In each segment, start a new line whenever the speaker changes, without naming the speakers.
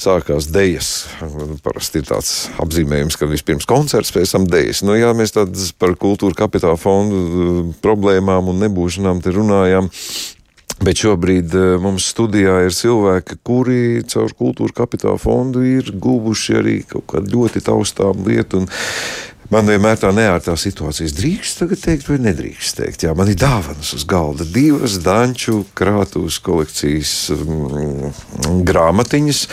sākās dejas. Parasti ir tāds apzīmējums, ka vispirms koncerts, pēc tam dejas. Nu, jā, mēs tādas par kultūra kapitāla fondu uh, problēmām un nebūšanām te runājām. Bet šobrīd uh, mums studijā ir cilvēki, kuri caur kultūra kapitāla fondu ir guvuši arī kaut kādu ļoti taustām lietu. Man vienmēr tā neārtā situācija. Drīkst tagad teikt, vai nedrīkst teikt. Jā, man ir dāvanas uz galda. Divas danču krātuves kolekcijas mm, grāmatiņas,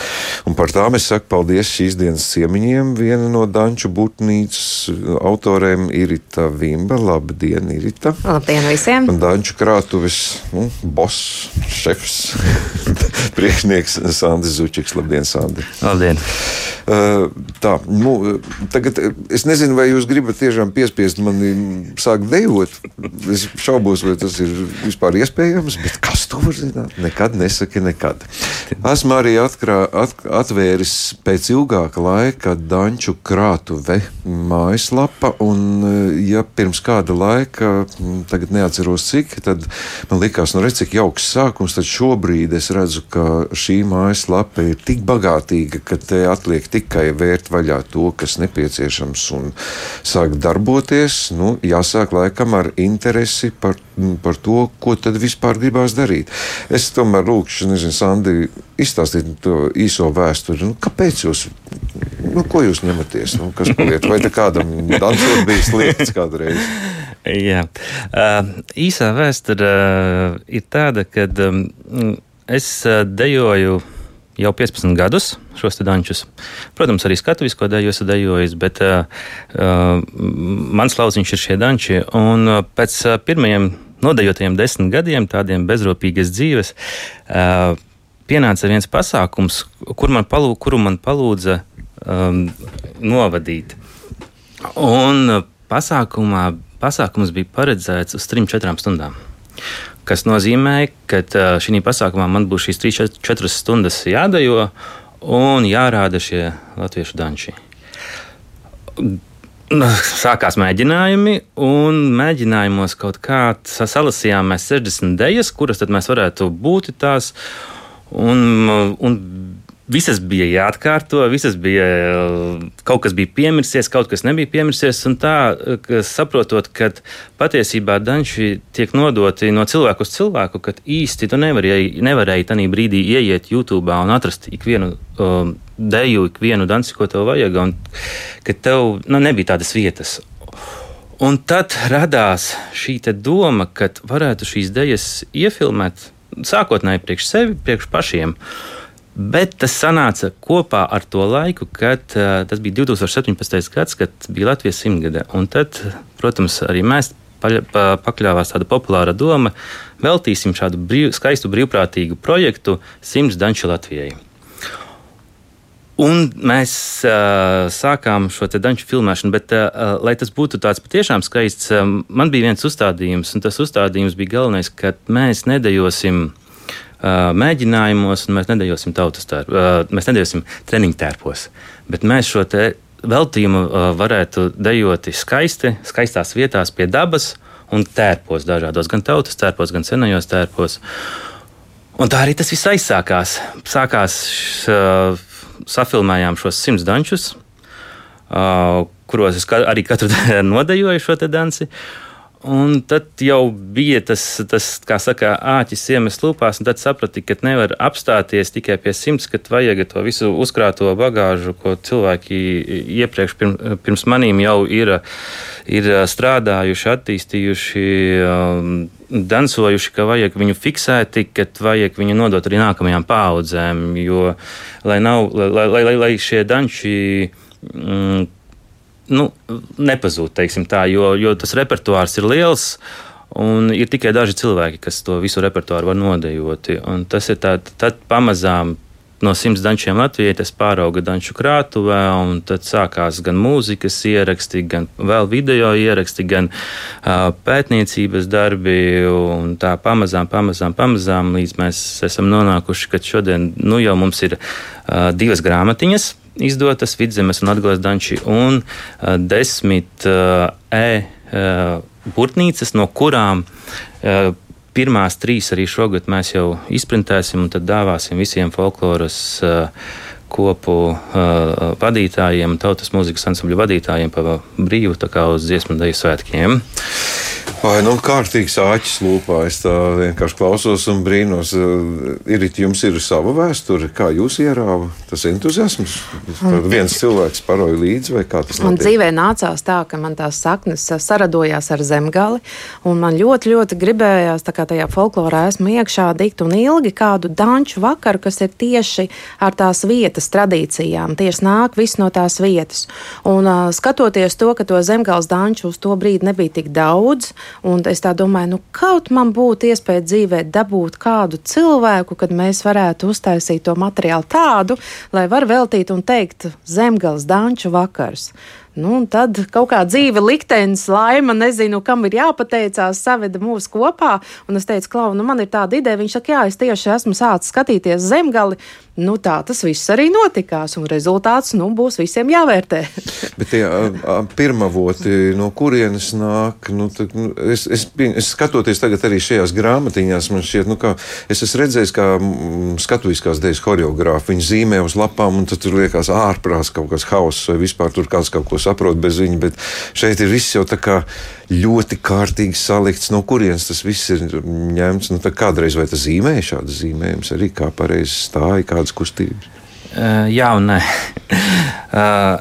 un par tām es saku paldies šīs dienas ciemiņiem. Viena no danču būtnīcas autoriem ir Irita Vimba. Labdien, Irita!
Labdien visiem!
Un danču krātuves nu, boss, šefs, priekšnieks Sandis Zučiks. Labdien, Sandi!
Labdien!
Uh, tā, nu, tagad es nezinu, vai vai jūs gribat tiešām piespiest mani sākt dejot? Es šaubos, vai tas ir vispār iespējams, bet kas to var zināt? Nekad nesaki nekad. Esmu arī atkrā, at, atvēris pēc ilgāka laika Danču krātuve mājaslapa, un ja pirms kāda laika, tagad neatceros cik, tad man likās, nu redz, cik jauks sākums, tad šobrīd es redzu, ka šī mājaslapa ir tik bagātīga, ka te atliek tikai vērt vaļā to, kas nepieciešams un sāk darboties, nu, jāsāk laikam ar interesi par, par to, ko tad vispār gribās darīt. Es tomēr lūkšu, nezinu, Sandi, izstāstīt to īso vēsturi. Nu, kāpēc jūs, nu, ko jūs ņematies? Nu, kas paliek? Vai te kādam dansot bijis lietas kādreiz?
Jā, uh, īsā vēsture uh, ir tāda, ka um, es uh, dejoju jau 15 gadus šos dančus. Protams, arī skatuvisko deju esmu dejojis, bet uh, mans lauciņš ir šie danči. Un pēc pirmajiem nodejotajiem desmit gadiem, tādiem bezropīgas dzīves, uh, pienāca viens pasākums, kur man palū, kuru man palūdza um, novadīt. Un pasākumā, pasākums bija paredzēts uz 3-4 stundām kas nozīmē, ka šī pasākumā man būs šīs 3-4 stundas jādejo un jārāda šie latviešu danči. Sākās mēģinājumi, un mēģinājumos kaut kā salasījām mēs 60 idejas, kuras tad mēs varētu būt tās. Un, un visas bija jāatkārto, visas bija, kaut kas bija piemirsies, kaut kas nebija piemirsies. Un tā, ka saprotot, ka patiesībā danči tiek nodoti no cilvēku uz cilvēku, kad īsti tu nevarēji, nevarēji tajā brīdī ieiet YouTube un atrast ikvienu um, deju, ikvienu danci, ko tev vajag, un ka tev nu, nebija tādas vietas. Un tad radās šī doma, ka varētu šīs idejas iefilmēt sākotnēji priekš sevi, priekš pašiem. Uh, Bet tas sanāca kopā ar to laiku, kad tas bija 2017. gads, kad bija Latvijas simtgade. Un tad, protams, arī mēs pakļāvās tāda populāra doma, veltīsim šādu brīv, skaistu brīvprātīgu projektu Simts Danču Latvijai. Un mēs uh, sākām šo danču filmēšanu, bet, uh, lai tas būtu tāds patiešām skaists, uh, man bija viens uzstādījums, un tas uzstādījums bija galvenais, ka mēs nedejosim mēģinājumos, un mēs nedejosim tautas tērpos, mēs nedejosim treniņu tērpos, bet mēs šo veltījumu varētu dejot skaisti, skaistās vietās pie dabas un tērpos dažādos, gan tautas tērpos, gan senajos tērpos. Un tā arī tas viss aizsākās. Sākās, safilmējām šos simts dančus, kuros es arī katru dienu nodejoju šo danci. Uh, Un tad jau bija tas, tas kā saka, āķis iemes lūpās, un tad saprati, ka nevar apstāties tikai pie simts, ka vajag to visu uzkrāto bagāžu, ko cilvēki iepriekš pirms, pirms manīm jau ir, ir strādājuši, attīstījuši. Um, dansojuši, ka vajag viņu fiksēt, ka vajag viņu nodot arī nākamajām paudzēm. Jo, lai, nav, lai, lai, lai šie danči mm, nu, nepazūd, tā, jo, jo tas repertuārs ir liels. Un ir tikai daži cilvēki, kas to visu repertuāru var nodejot. Tas ir tāds, pamazām no simts dančiem Latvijai tas pārauga danču krātuvē, un tad sākās gan mūzikas ieraksti, gan vēl video ieraksti, gan uh, pētniecības darbi, un tā pamazām, pamazām, pamazām, līdz mēs esam nonākuši, ka šodien nu, jau mums ir uh, divas grāmatiņas izdotas Vidzemes un Atgales danči un uh, desmit uh, e uh, burtnīcas, no kurām pirmās trīs arī šogad mēs jau izprintēsim un tad dāvāsim visiem folkloras kopu uh, vadītājiem, tautas mūzikas ansambļu vadītājiem pa brīvu uz dziesmu deju svētkiem.
Vai nu kārtīgs āķis lūpā, es tā vienkārši klausos un brīnos. Ir jums ir sava vēsture, kā jūs ierāva tas entuziasms? Tad viens cilvēks paroja līdzi vai kā tas
notiek? Man dzīvē nācās tā, ka man tās saknes saradojās ar zemgali, un man ļoti, ļoti gribējās, tā kā tajā folklorā esmu iekšā dikt un ilgi kādu danču vakaru, kas ir tieši ar tās vietas tradīcijām, tieši nāk viss no tās vietas. Un skatoties to, ka to zemgals danču uz to brīdi nebija tik daudz, Un es tā domāju, nu, kaut man būtu iespēja dzīvē dabūt kādu cilvēku, kad mēs varētu uztaisīt to materiālu tādu, lai var veltīt un teikt zemgals danču vakars. Nu, tad kaut kā dzīve, liktenis, laima, nezinu, kam ir jāpateicās, saveda mūs kopā. Un es teicu, Klau, nu man ir tāda ideja. Viņš saka, jā, es tieši esmu sācis skatīties zemgali. Nu, tā tas viss arī notikās, un rezultāts nu, būs visiem jāvērtē.
Bet tie pirmavoti, no kurienes nāk, nu, tad, nu, es, es, es skatoties tagad arī šajās grāmatiņās, man šķiet, nu, kā es esmu redzējis, kā skatuviskās dēļas horeogrāfi viņi zīmē uz lapām, un tad tur liekas ārprās kaut kas hauss, vai vispār tur kāds kaut ko saprot bez viņa, bet šeit ir viss jau tā kā ļoti kārtīgi salikts, no kurienes tas viss ir ņemts. Nu, kādreiz vai tas zīmēja šādas zīmējumus, arī kā pareizi stāja, kādas kustības.
Uh, jā, un nē. uh,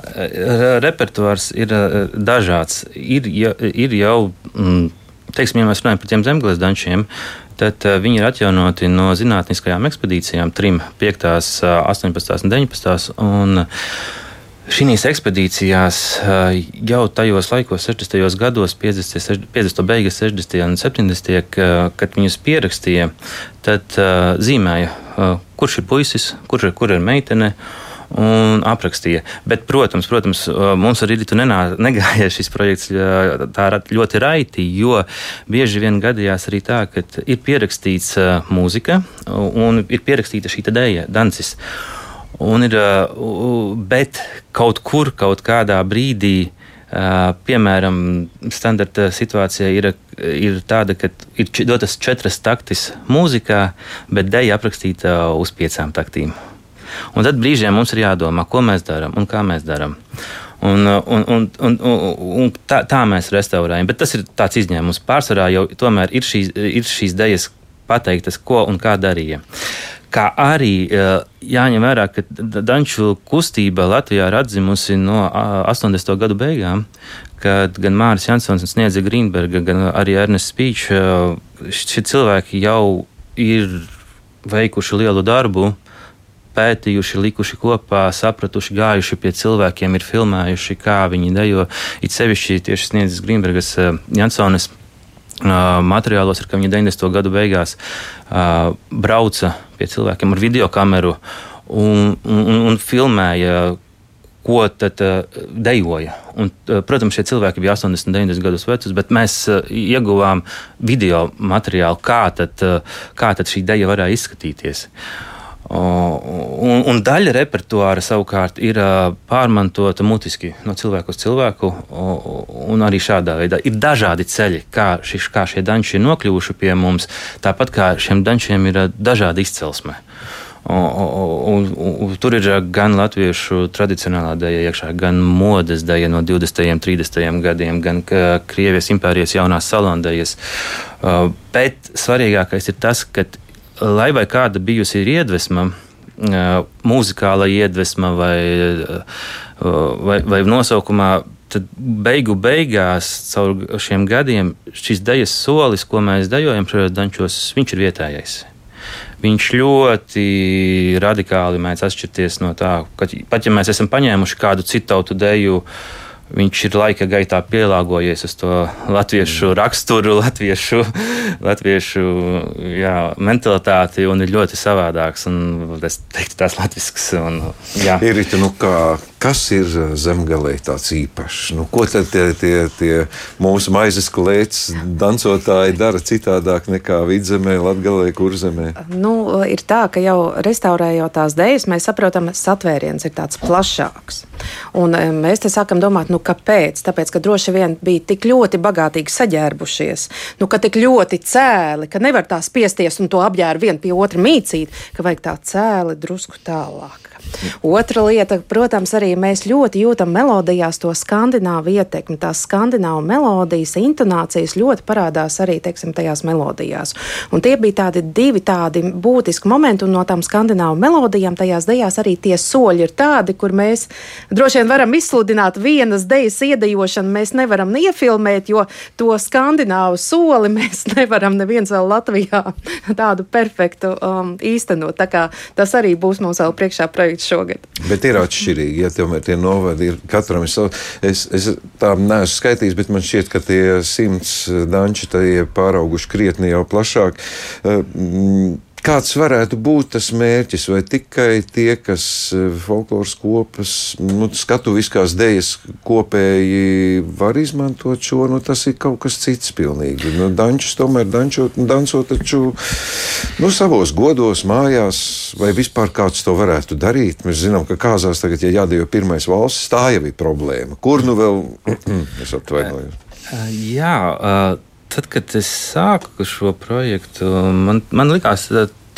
repertuārs ir uh, dažāds. Ir, ja, ir jau, mm, teiksim, ja mēs runājam par tiem zemgājas dančiem, tad viņi ir atjaunoti no zinātniskajām ekspedīcijām, trim, 5, 18 un 19. Un, Šīs ekspedīcijās jau tajos laikos, 60. gados, 50. 50. beigas, 60. un 70. kad viņus pierakstīja, tad zīmēja, kurš ir puisis, kurš ir, kur ir meitene un aprakstīja. Bet, protams, protams mums ar Rītu negāja šis projekts tā ļoti raiti, jo bieži vien gadījās arī tā, ka ir pierakstīts mūzika un ir pierakstīta šī dēļa, dancis. Un ir, bet kaut kur, kaut kādā brīdī, piemēram, standarta situācija ir, ir tāda, ka ir dotas četras taktis mūzikā, bet deja aprakstīta uz piecām taktīm. Un tad brīžiem mums ir jādomā, ko mēs darām un kā mēs darām. Un, un, un, un, un tā, tā mēs restaurējam. Bet tas ir tāds izņēmums. Pārsvarā jau tomēr ir šīs, ir šīs idejas pateiktas, ko un kā darīja. Kā arī jāņem vērā, ka danču kustība Latvijā ir atzimusi no 80. gadu beigām, kad gan Mārcis Jansons un Sniedze Grīnberga, gan arī Ernests Spīčs, šie cilvēki jau ir veikuši lielu darbu, pētījuši, likuši kopā, sapratuši, gājuši pie cilvēkiem, ir filmējuši, kā viņi dejo. It sevišķi tieši Sniedzes Grīnbergas Jansonas materiālos, ir, ka viņi 90. gadu beigās uh, brauca pie cilvēkiem ar video kameru un, un, un filmēja. Ko tad uh, dejoja? Un, uh, protams, šie cilvēki bija 80, 90 gadus veci, bet mēs uh, ieguvām video materiālu, kā tad, uh, kā tad šī deja varēja izskatīties. Uh, Un, un daļa repertuāra savukārt ir pārmantota mutiski no cilvēka uz cilvēku, un arī šādā veidā ir dažādi ceļi, kā, šis, kā šie danči ir nokļuvuši pie mums, tāpat kā šiem dančiem ir dažāda izcelsme. Un, un, un, tur ir gan latviešu tradicionālā dēļa, iekšā, gan modes dēļa no 20. un 30. gadiem, gan Krievijas impērijas jaunās salondejas. Bet svarīgākais ir tas, ka lai vai kāda bijusi ir iedvesma, mūzikāla iedvesma vai, vai, vai nosaukumā, tad beigu beigās, caur šiem gadiem, šis dejas solis, ko mēs dejojam šajos dančos, viņš ir vietējais. Viņš ļoti radikāli mēdz atšķirties no tā, ka pat ja mēs esam paņēmuši kādu citu tautu deju, uh, viņš ir laika gaitā pielāgojies uz to latviešu raksturu, latviešu, latviešu jā, mentalitāti un ir ļoti savādāks. Un, es teiktu, latvisks. Un,
jā. ir nu, kā Kas ir zemgālē tāds īpašs? Nu, ko tad tie, tie, tie mūsu maizes klēts dancotāji dara citādāk nekā vidzemē, latgalē, kurzemē?
Nu, ir tā, ka jau restaurējot tās dēļas, mēs saprotam, satvēriens ir tāds plašāks. Un mēs te sākam domāt, nu kāpēc? Tāpēc, ka droši vien bija tik ļoti bagātīgi saģērbušies, nu, ka tik ļoti cēli, ka nevar tā spiesties un to apģērbu vienu pie otra mīcīt, ka vajag tā cēli drusku tālāk. Otra lieta, protams, arī mēs ļoti jūtam melodijās to skandināvu ietekmi. Tās skandināvu melodijas, intonācijas ļoti parādās arī teiksim, tajās melodijās. Un tie bija tādi divi tādi būtiski momenti, un no tām skandināvu melodijām tajās dejās arī tie soļi ir tādi, kur mēs droši vien varam izsludināt vienas dejas iedejošanu. Mēs nevaram iefilmēt, jo to skandināvu soli mēs nevaram neviens vēl Latvijā tādu perfektu um, īstenot. Tā kā tas arī būs mums vēl priekšā projekts šogad.
Bet ir atšķirīgi, ja tomēr tie novadi ir katram savi. Es, es tā neesmu skaitījis, bet man šķiet, ka tie simts danči tie pārauguši krietni jau plašāk. Uh, Kāds varētu būt tas mērķis? Vai tikai tie, kas eh, folkloras kopas, nu, skatuviskās dēļas kopēji var izmantot šo, nu, tas ir kaut kas cits pilnīgi. Nu, dančus tomēr dančot, dancot taču nu, savos godos, mājās, vai vispār kāds to varētu darīt. Mēs zinām, ka kāzās tagad, ja jādējo pirmais valsts, tā jau ir problēma. Kur nu vēl es atvainojos?
Jā, tad, kad es sāku šo projektu, man, man likās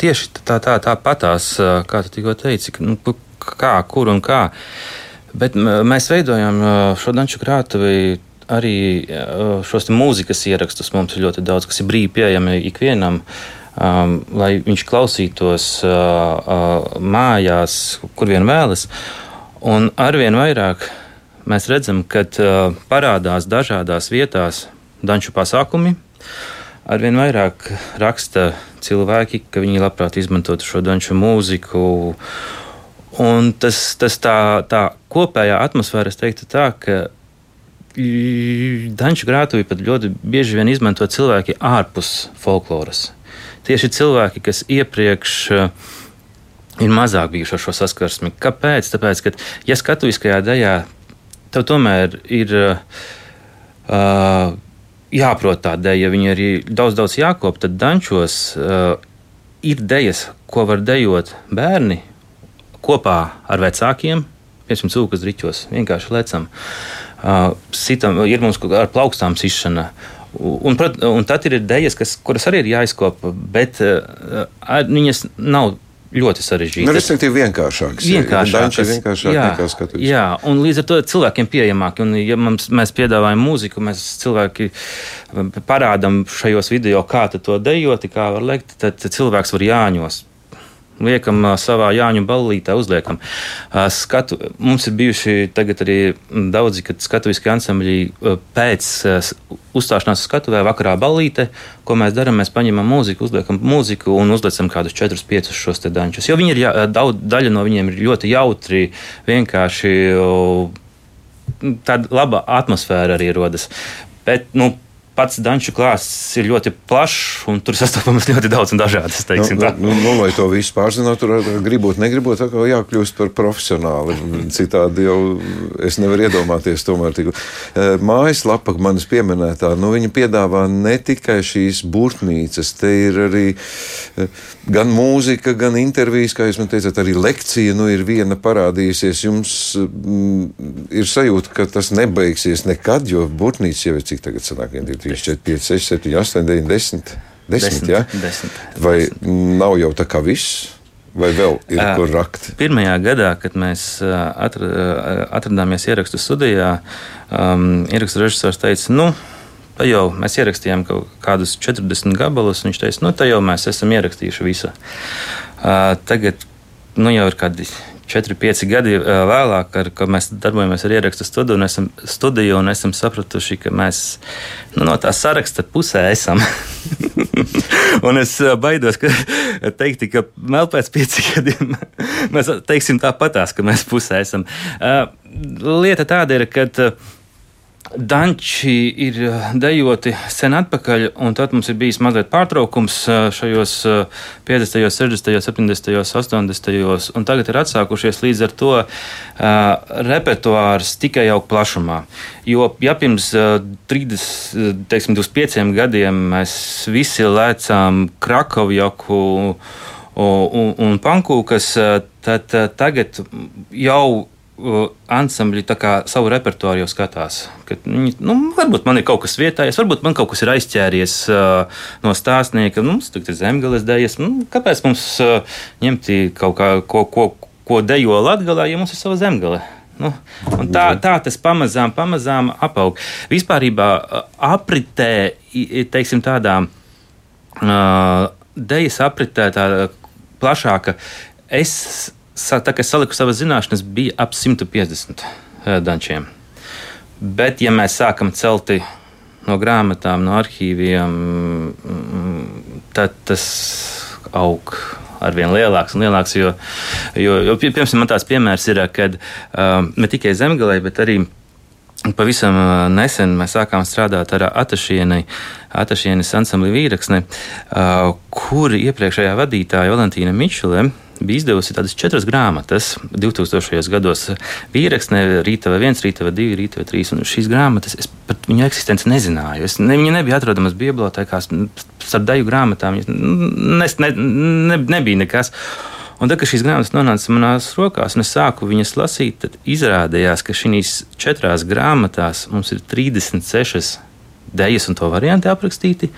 tieši tā, tā, tā patās, kā tu tikko teici, nu, kā, kur un kā. Bet mēs veidojam šo danču krātuvi arī šos mūzikas ierakstus. Mums ir ļoti daudz, kas ir brīvi pieejami ikvienam. Um, lai viņš klausītos uh, uh, mājās, kur vien vēlas. Un arvien vairāk mēs redzam, ka uh, parādās dažādās vietās danču pasākumi. Arvien vairāk raksta cilvēki, ka viņi labprāt izmantotu šo danču mūziku. Un tas, tas tā, tā kopējā atmosfēra, es teiktu, tā, ka danču grātuvi pat ļoti bieži vien izmanto cilvēki ārpus folkloras. Tieši cilvēki, kas iepriekš uh, ir mazāk bijuši ar šo saskarsmi. Kāpēc? Tāpēc, ka, ja skatuviskajā daļā tev tomēr ir uh, jāprot tā dēļa, ja viņi arī daudz, daudz jākop, tad dančos uh, ir dēļas, ko var dejot bērni kopā ar vecākiem. Piemēram, cūkas driķos vienkārši lecam. Uh, sitam, ir mums ar plaukstām sišana. Un, un tad ir idejas, kas, kuras arī ir jāizkopa, bet uh, viņas nav ļoti sarežģīti.
Nu, respektīvi, vienkāršāks.
Vienkāršāks,
vienkāršāk jā, nekā skatīt.
Jā, un līdz ar to cilvēkiem pieejamāk. Un, ja mums, mēs piedāvājam mūziku, mēs cilvēki parādām šajos video, kā to dejoti, kā var lekt, tad cilvēks var jāņos liekam savā Jāņu ballītē, uzliekam. Skatu, mums ir bijuši arī daudzi, skatuviski ansambļi pēc uzstāšanās skatuvē vakarā ballīte, ko mēs darām, mēs paņemam mūziku, uzliekam mūziku un uzliekam kādus 4-5 šos te dančus. Jo viņi ir, jā, daudz, daļa no viņiem ir ļoti jautri, vienkārši tāda laba atmosfēra arī rodas. Bet, nu, pats danču klāsts ir ļoti plašs, un tur sastopamas ļoti daudz un dažādas. Nu,
nu, nu, lai to visu pārzinātu, tur gribot, negribot, atkal jākļūst par profesionāli. Citādi jau es nevaru iedomāties. Tomēr tik. Eh, mājaslapa, manas pieminētā, nu, viņa piedāvā ne tikai šīs burtnīcas, te ir arī eh, gan mūzika, gan intervijas, kā jūs man teicat, arī lekcija nu, ir viena parādījusies. Jums mm, ir sajūta, ka tas nebeigsies nekad, jo burtnīca jau ir cik tagad sanāk, 3, 4, 5, 6, 7, 8, 9, 10. Desmit, ja?
desmit,
Vai desmit. nav jau tā kā viss? Vai vēl ir uh, kur rakt?
Pirmajā gadā, kad mēs atra, atradāmies ierakstu studijā, um, ierakstu režisors teica, nu, tā jau mēs ierakstījām kaut kādus 40 gabalus. Viņš teica, nu, tā jau mēs esam ierakstījuši visu. Uh, tagad nu, jau ir kādi 4, 5 gadi vēlāk, ar, kad mēs darbojamies ar ierakstu studiju un esam, studiju un esam sapratuši, ka mēs nu, no tā saraksta pusē esam. un es baidos, ka teikt, ka vēl pēc pieciem gadiem mēs teiksim tāpatās, ka mēs pusē esam. Lieta tāda ir, ka Danči ir dejoti sen atpakaļ, un tad mums ir bijis mazliet pārtraukums šajos 50., 60., 70., 80. un tagad ir atsākušies līdz ar to uh, repertuārs tikai jau plašumā. Jo, ja pirms uh, 30, teiksim, 25 gadiem mēs visi lēcām Krakovjaku un, un pankūkas, tad tagad jau ansambļi savu repertuāru jau skatās. Kad, nu, varbūt man ir kaut kas vietējais, varbūt man kaut kas ir aizķēries uh, no stāstnieka. Nu, mums tur ir zemgales dēļas. Nu, kāpēc mums uh, ņemt kaut kā, ko, ko, ko dejo Latvijā, ja mums ir sava zemgale? Nu, tā, tā tas pamazām, pamazām apaug. Vispār apritē, teiksim, tādā uh, dejas apritē, tāda plašāka. Es tā kā es saliku savas zināšanas, bija ap 150 eh, dančiem. Bet, ja mēs sākam celti no grāmatām, no arhīviem, mm, tad tas aug ar vien lielāks un lielāks. Jo, jo, jo piemēram, tāds piemērs ir, kad uh, ne tikai zemgalē, bet arī Pavisam eh, nesen mēs sākām strādāt ar Atašienes ansambli Vīraksne, uh, kur iepriekšējā vadītāja Valentīna Mičulē bija izdevusi tādas četras grāmatas 2000. gados. Vīraksne, Rītava 1, Rītava 2, Rītava 3. Un šīs grāmatas es par viņu eksistenci nezināju. Es, ne, viņa nebija atrodama bibliotekās, starp daļu grāmatām. Es, ne, ne, nebija nekas. Un tad, kad šīs grāmatas nonāca manās rokās, un es sāku viņas lasīt, tad izrādījās, ka šīs četrās grāmatās mums ir 36 dejas un to varianti aprakstīti.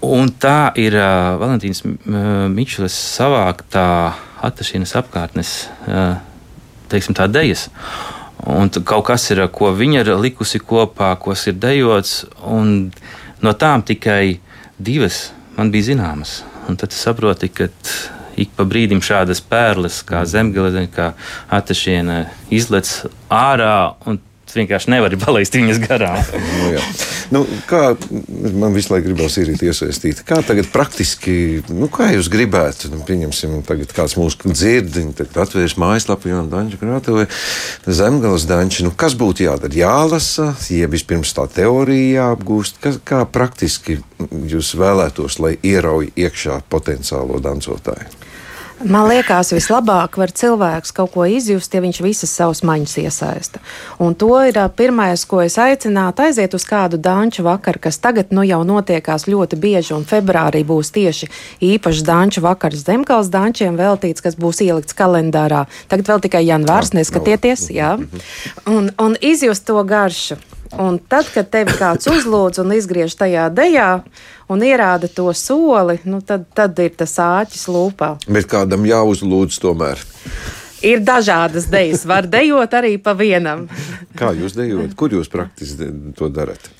Un tā ir uh, Valentīnas uh, Mičeles savāktā atašīnas apkārtnes, uh, teiksim, tā dejas. Un kaut kas ir, ko viņa ir likusi kopā, kas ir dejots, un no tām tikai divas man bija zināmas. Un tad saproti, ka ik pa brīdim šādas pērles, kā zemgale, kā atašiena, izlec ārā, un vienkārši nevari palaist viņas garām.
nu, jā. nu, kā man visu laiku gribās īrīt iesaistīt? Kā tagad praktiski, nu, kā jūs gribētu, nu, pieņemsim, tagad kāds mūsu dzirdiņ, tagad atvērš mājaslapu Jāna Danča krātuvē, zemgales Danči, nu, kas būtu jādara? Jālasa, ja vispirms tā teorija jāapgūst, kā, kā praktiski jūs vēlētos, lai ierauj iekšā potenciālo dancotāju?
Man liekas, vislabāk var cilvēks kaut ko izjust, ja viņš visas savas maņas iesaista. Un to ir pirmais, ko es aicinātu, aiziet uz kādu danču vakaru, kas tagad nu, jau notiekās ļoti bieži, un februārī būs tieši īpašs danču vakars Zemgals dančiem veltīts, kas būs ielikts kalendārā. Tagad vēl tikai janvārs, neskatieties, jā. Un, un izjust to garšu. Un tad, kad tevi kāds uzlūdz un izgriež tajā dejā un ierāda to soli, nu tad, tad ir tas āķis lūpā.
Bet kādam jāuzlūdz tomēr.
Ir dažādas idejas. Var dejot arī pa vienam.
Kā jūs dejojat? Kur jūs praktiski to darat?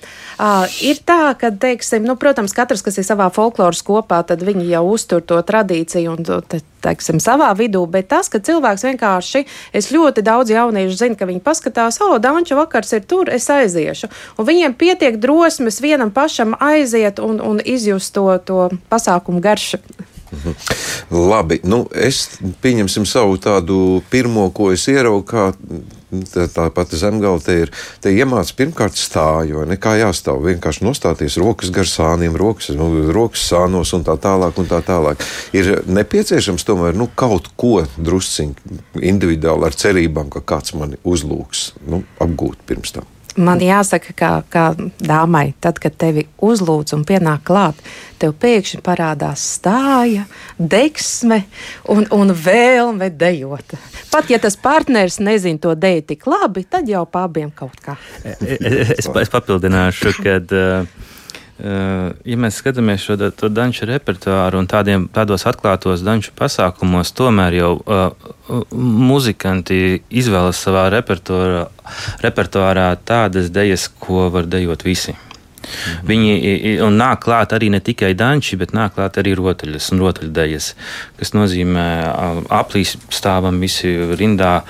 Uh, ir tā, ka, teiksim, nu, protams, katrs, kas ir savā folkloras kopā, tad viņi jau uztur to tradīciju un to, te, teiksim, savā vidū. Bet tas, ka cilvēks vienkārši, es ļoti daudz jauniešu zinu, ka viņi paskatās, o, Danča vakars ir tur, es aiziešu. Un viņiem pietiek drosmes vienam pašam aiziet un, un izjust to, to pasākumu garšu.
Mhm. Labi, nu es pieņemsim savu tādu pirmo, ko es ieraugu, kā tā, tā pati zemgala te ir. Te iemācās pirmkārt stāju, ne kā jāstāv. Vienkārši nostāties rokas gar sāniem, rokas, nu, rokas sānos un tā tālāk. Un tā tālāk. Ir nepieciešams tomēr nu, kaut ko drusciņi individuāli ar cerībām, ka kāds mani uzlūks nu, apgūt pirms tam.
Man jāsaka, kā, kā dāmai, tad, kad tevi uzlūdz un pienāk klāt, tev pēkšņi parādās stāja, deksme un, un vēlme dejot. Pat ja tas partneris nezina to deju tik labi, tad jau pabiem kaut kā.
E, e, e, es, es papildināšu, kad. Uh, ja mēs skatāmies šo to danču repertuāru un tādiem, tādos atklātos danču pasākumos, tomēr jau uh, muzikanti izvēlas savā repertuārā, repertuārā tādas dejas, ko var dejot visi. Mhm. Viņi nāk klāt arī ne tikai danči, bet nāk klāt arī rotaļas un rotaļdejas, kas nozīmē aplīs stāvam visi rindā.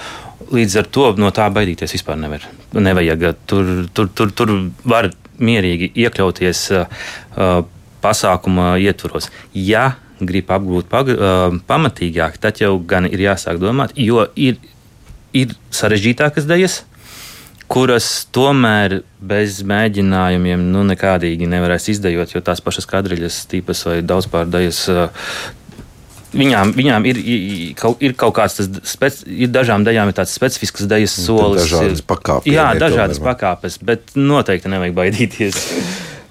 Līdz ar to no tā baidīties vispār nevar. Nevajag. Tur, tur, tur, tur var mierīgi iekļauties uh, pasākuma ietvaros. Ja grib apgūt uh, pamatīgāk, tad jau gan ir jāsāk domāt, jo ir, ir sarežģītākas daļas. kuras tomēr bez mēģinājumiem nu, nekādīgi nevarēs izdejot, jo tās pašas kadriļas, tīpas vai daudzpārdaļas. Viņām, viņām ir, ir kaut kāds tas, spec, ir dažām daļām ir tāds specifisks daļas solis.
Dažādas pakāpes.
Jā, dažādas pakāpes, bet noteikti nevajag baidīties.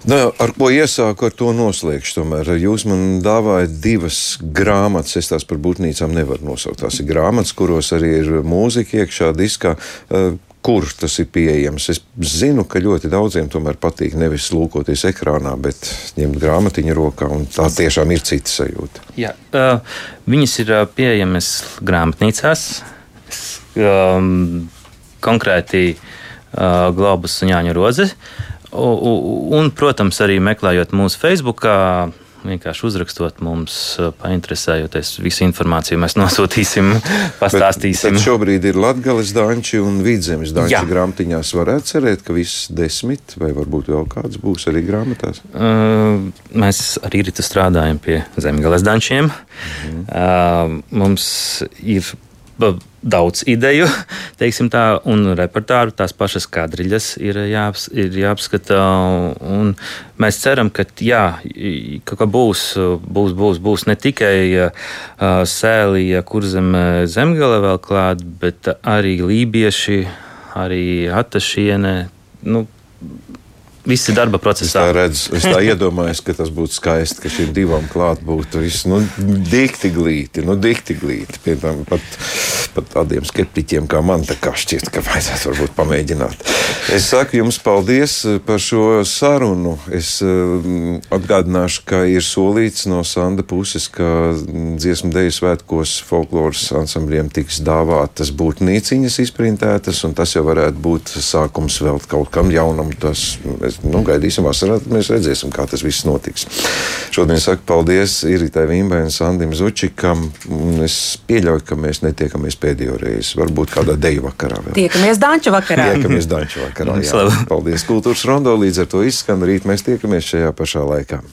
Nu, ar ko iesāku, ar to noslēgšu. Tomēr jūs man dāvājat divas grāmatas. Es tās par būtnīcām nevaru nosaukt. Tās ir grāmatas, kuros arī ir mūzika iekšā diskā. Uh, kur tas ir pieejams. Es zinu, ka ļoti daudziem tomēr patīk nevis lūkoties ekrānā, bet ņemt grāmatiņu rokā. Tā tiešām ir cita sajūta.
Jā, uh, viņas ir pieejamas grāmatnīcās. Um, konkrēti uh, Globus un Jāņa Roze. Un, un, protams, arī meklējot mūsu Facebook vienkārši uzrakstot mums, painteresējoties visu informāciju, mēs nosūtīsim, pastāstīsim.
Bet, bet šobrīd ir Latvijas danči un vidzemes danči grāmatiņās. Varētu cerēt, ka viss desmit vai varbūt vēl kāds būs arī grāmatās.
Uh, mēs arī rītu strādājam pie zemgales dančiem. Mhm. Uh, mums ir daudz ideju, tā, un repertuāru tās pašas kadriļas ir, jāaps, ir jāapskata. Mēs ceram, ka, jā, ka būs, būs, būs, būs ne tikai uh, sēlija, kur zem zemgale vēl klāt, bet arī lībieši, arī atašiene. Nu, visi darba procesā.
Es tā, redzu, es tā iedomājos, ka tas būtu skaisti, ka šīm divām klāt būtu viss nu, dikti glīti, nu, dikti glīti. Piemēram, pat, pat tādiem skeptiķiem kā man, tā kā šķiet, ka vajadzētu varbūt pamēģināt. Es saku jums paldies par šo sarunu. Es uh, atgādināšu, ka ir solīts no Sanda puses, ka dziesmu deju svētkos folkloras ansambļiem tiks dāvātas būtnīciņas izprintētas, un tas jau varētu būt sākums vēl kaut kam jaunam. Tas, es nu, gaidīsim vasarā, mēs redzēsim, kā tas viss notiks. Šodien saku paldies Iritai Vimbai un Sandim Zučikam. Es pieļauju, ka mēs netiekamies pēdējo reizi. Varbūt kādā deju vakarā vēl.
Tiekamies Danču vakarā.
Tiekamies Danču vakarā. Jā. Paldies, Kultūras Rondo. Līdz ar to izskan rīt mēs tiekamies šajā pašā laikā.